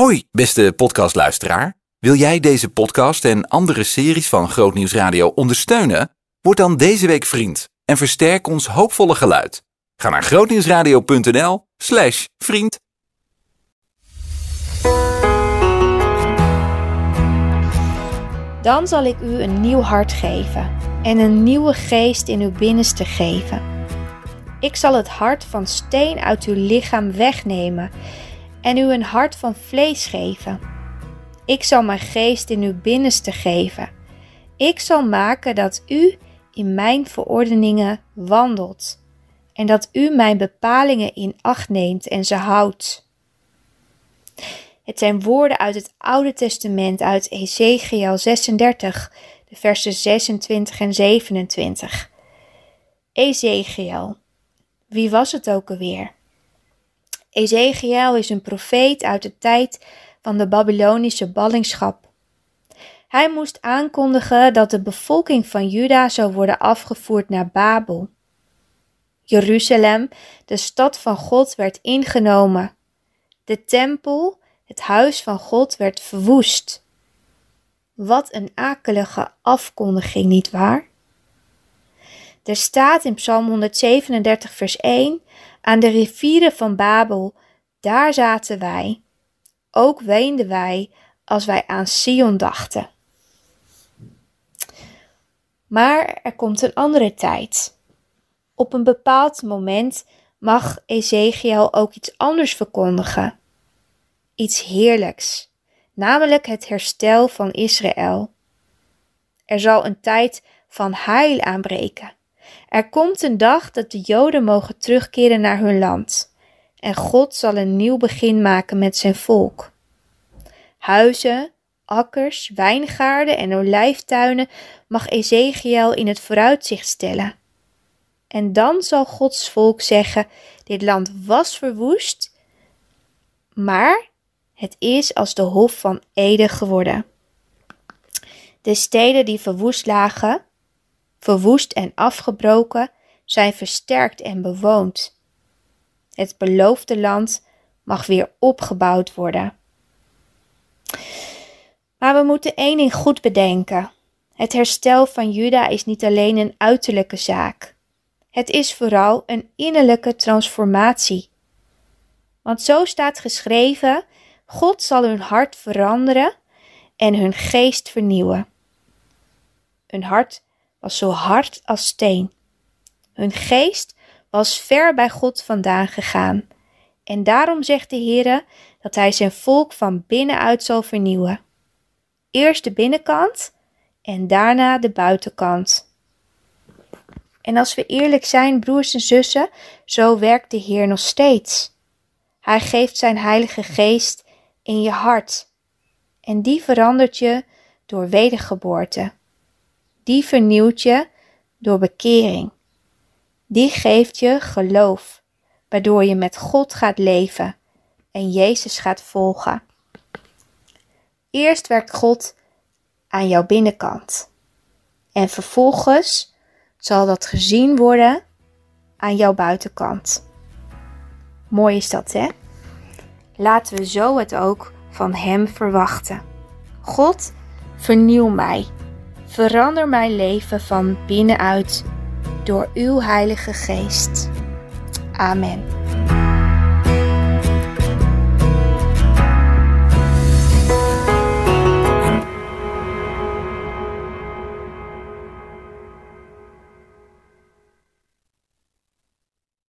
Hoi, beste podcastluisteraar. Wil jij deze podcast en andere series van Grootnieuws Radio ondersteunen? Word dan deze week vriend en versterk ons hoopvolle geluid. Ga naar grootnieuwsradio.nl slash vriend. Dan zal ik u een nieuw hart geven en een nieuwe geest in uw binnenste geven. Ik zal het hart van steen uit uw lichaam wegnemen en u een hart van vlees geven. Ik zal mijn geest in uw binnenste geven. Ik zal maken dat u in mijn verordeningen wandelt en dat u mijn bepalingen in acht neemt en ze houdt. Het zijn woorden uit het Oude Testament uit Ezekiel 36, de versen 26 en 27. Ezekiel. Wie was het ook alweer? Ezekiel is een profeet uit de tijd van de Babylonische ballingschap. Hij moest aankondigen dat de bevolking van Juda zou worden afgevoerd naar Babel. Jeruzalem, de stad van God, werd ingenomen. De tempel, het huis van God, werd verwoest. Wat een akelige afkondiging, niet waar? Er staat in Psalm 137, vers 1: Aan de rivieren van Babel, daar zaten wij. Ook weenden wij als wij aan Sion dachten. Maar er komt een andere tijd. Op een bepaald moment mag Ezekiel ook iets anders verkondigen. Iets heerlijks, namelijk het herstel van Israël. Er zal een tijd van heil aanbreken. Er komt een dag dat de Joden mogen terugkeren naar hun land. En God zal een nieuw begin maken met zijn volk. Huizen, akkers, wijngaarden en olijftuinen mag Ezekiel in het vooruitzicht stellen. En dan zal Gods volk zeggen: Dit land was verwoest, maar het is als de Hof van Eden geworden. De steden die verwoest lagen, verwoest en afgebroken, zijn versterkt en bewoond. Het beloofde land mag weer opgebouwd worden. Maar we moeten één ding goed bedenken. Het herstel van Juda is niet alleen een uiterlijke zaak. Het is vooral een innerlijke transformatie. Want zo staat geschreven: God zal hun hart veranderen en hun geest vernieuwen. Hun hart was zo hard als steen. Hun geest was ver bij God vandaan gegaan. En daarom zegt de Heere dat Hij zijn volk van binnenuit zal vernieuwen. Eerst de binnenkant en daarna de buitenkant. En als we eerlijk zijn, broers en zussen, zo werkt de Heer nog steeds. Hij geeft zijn Heilige Geest in je hart. En die verandert je door wedergeboorte. Die vernieuwt je door bekering. Die geeft je geloof, waardoor je met God gaat leven en Jezus gaat volgen. Eerst werkt God aan jouw binnenkant en vervolgens zal dat gezien worden aan jouw buitenkant. Mooi is dat, hè? Laten we zo het ook van Hem verwachten. God, vernieuw mij. Verander mijn leven van binnenuit door uw Heilige Geest. Amen.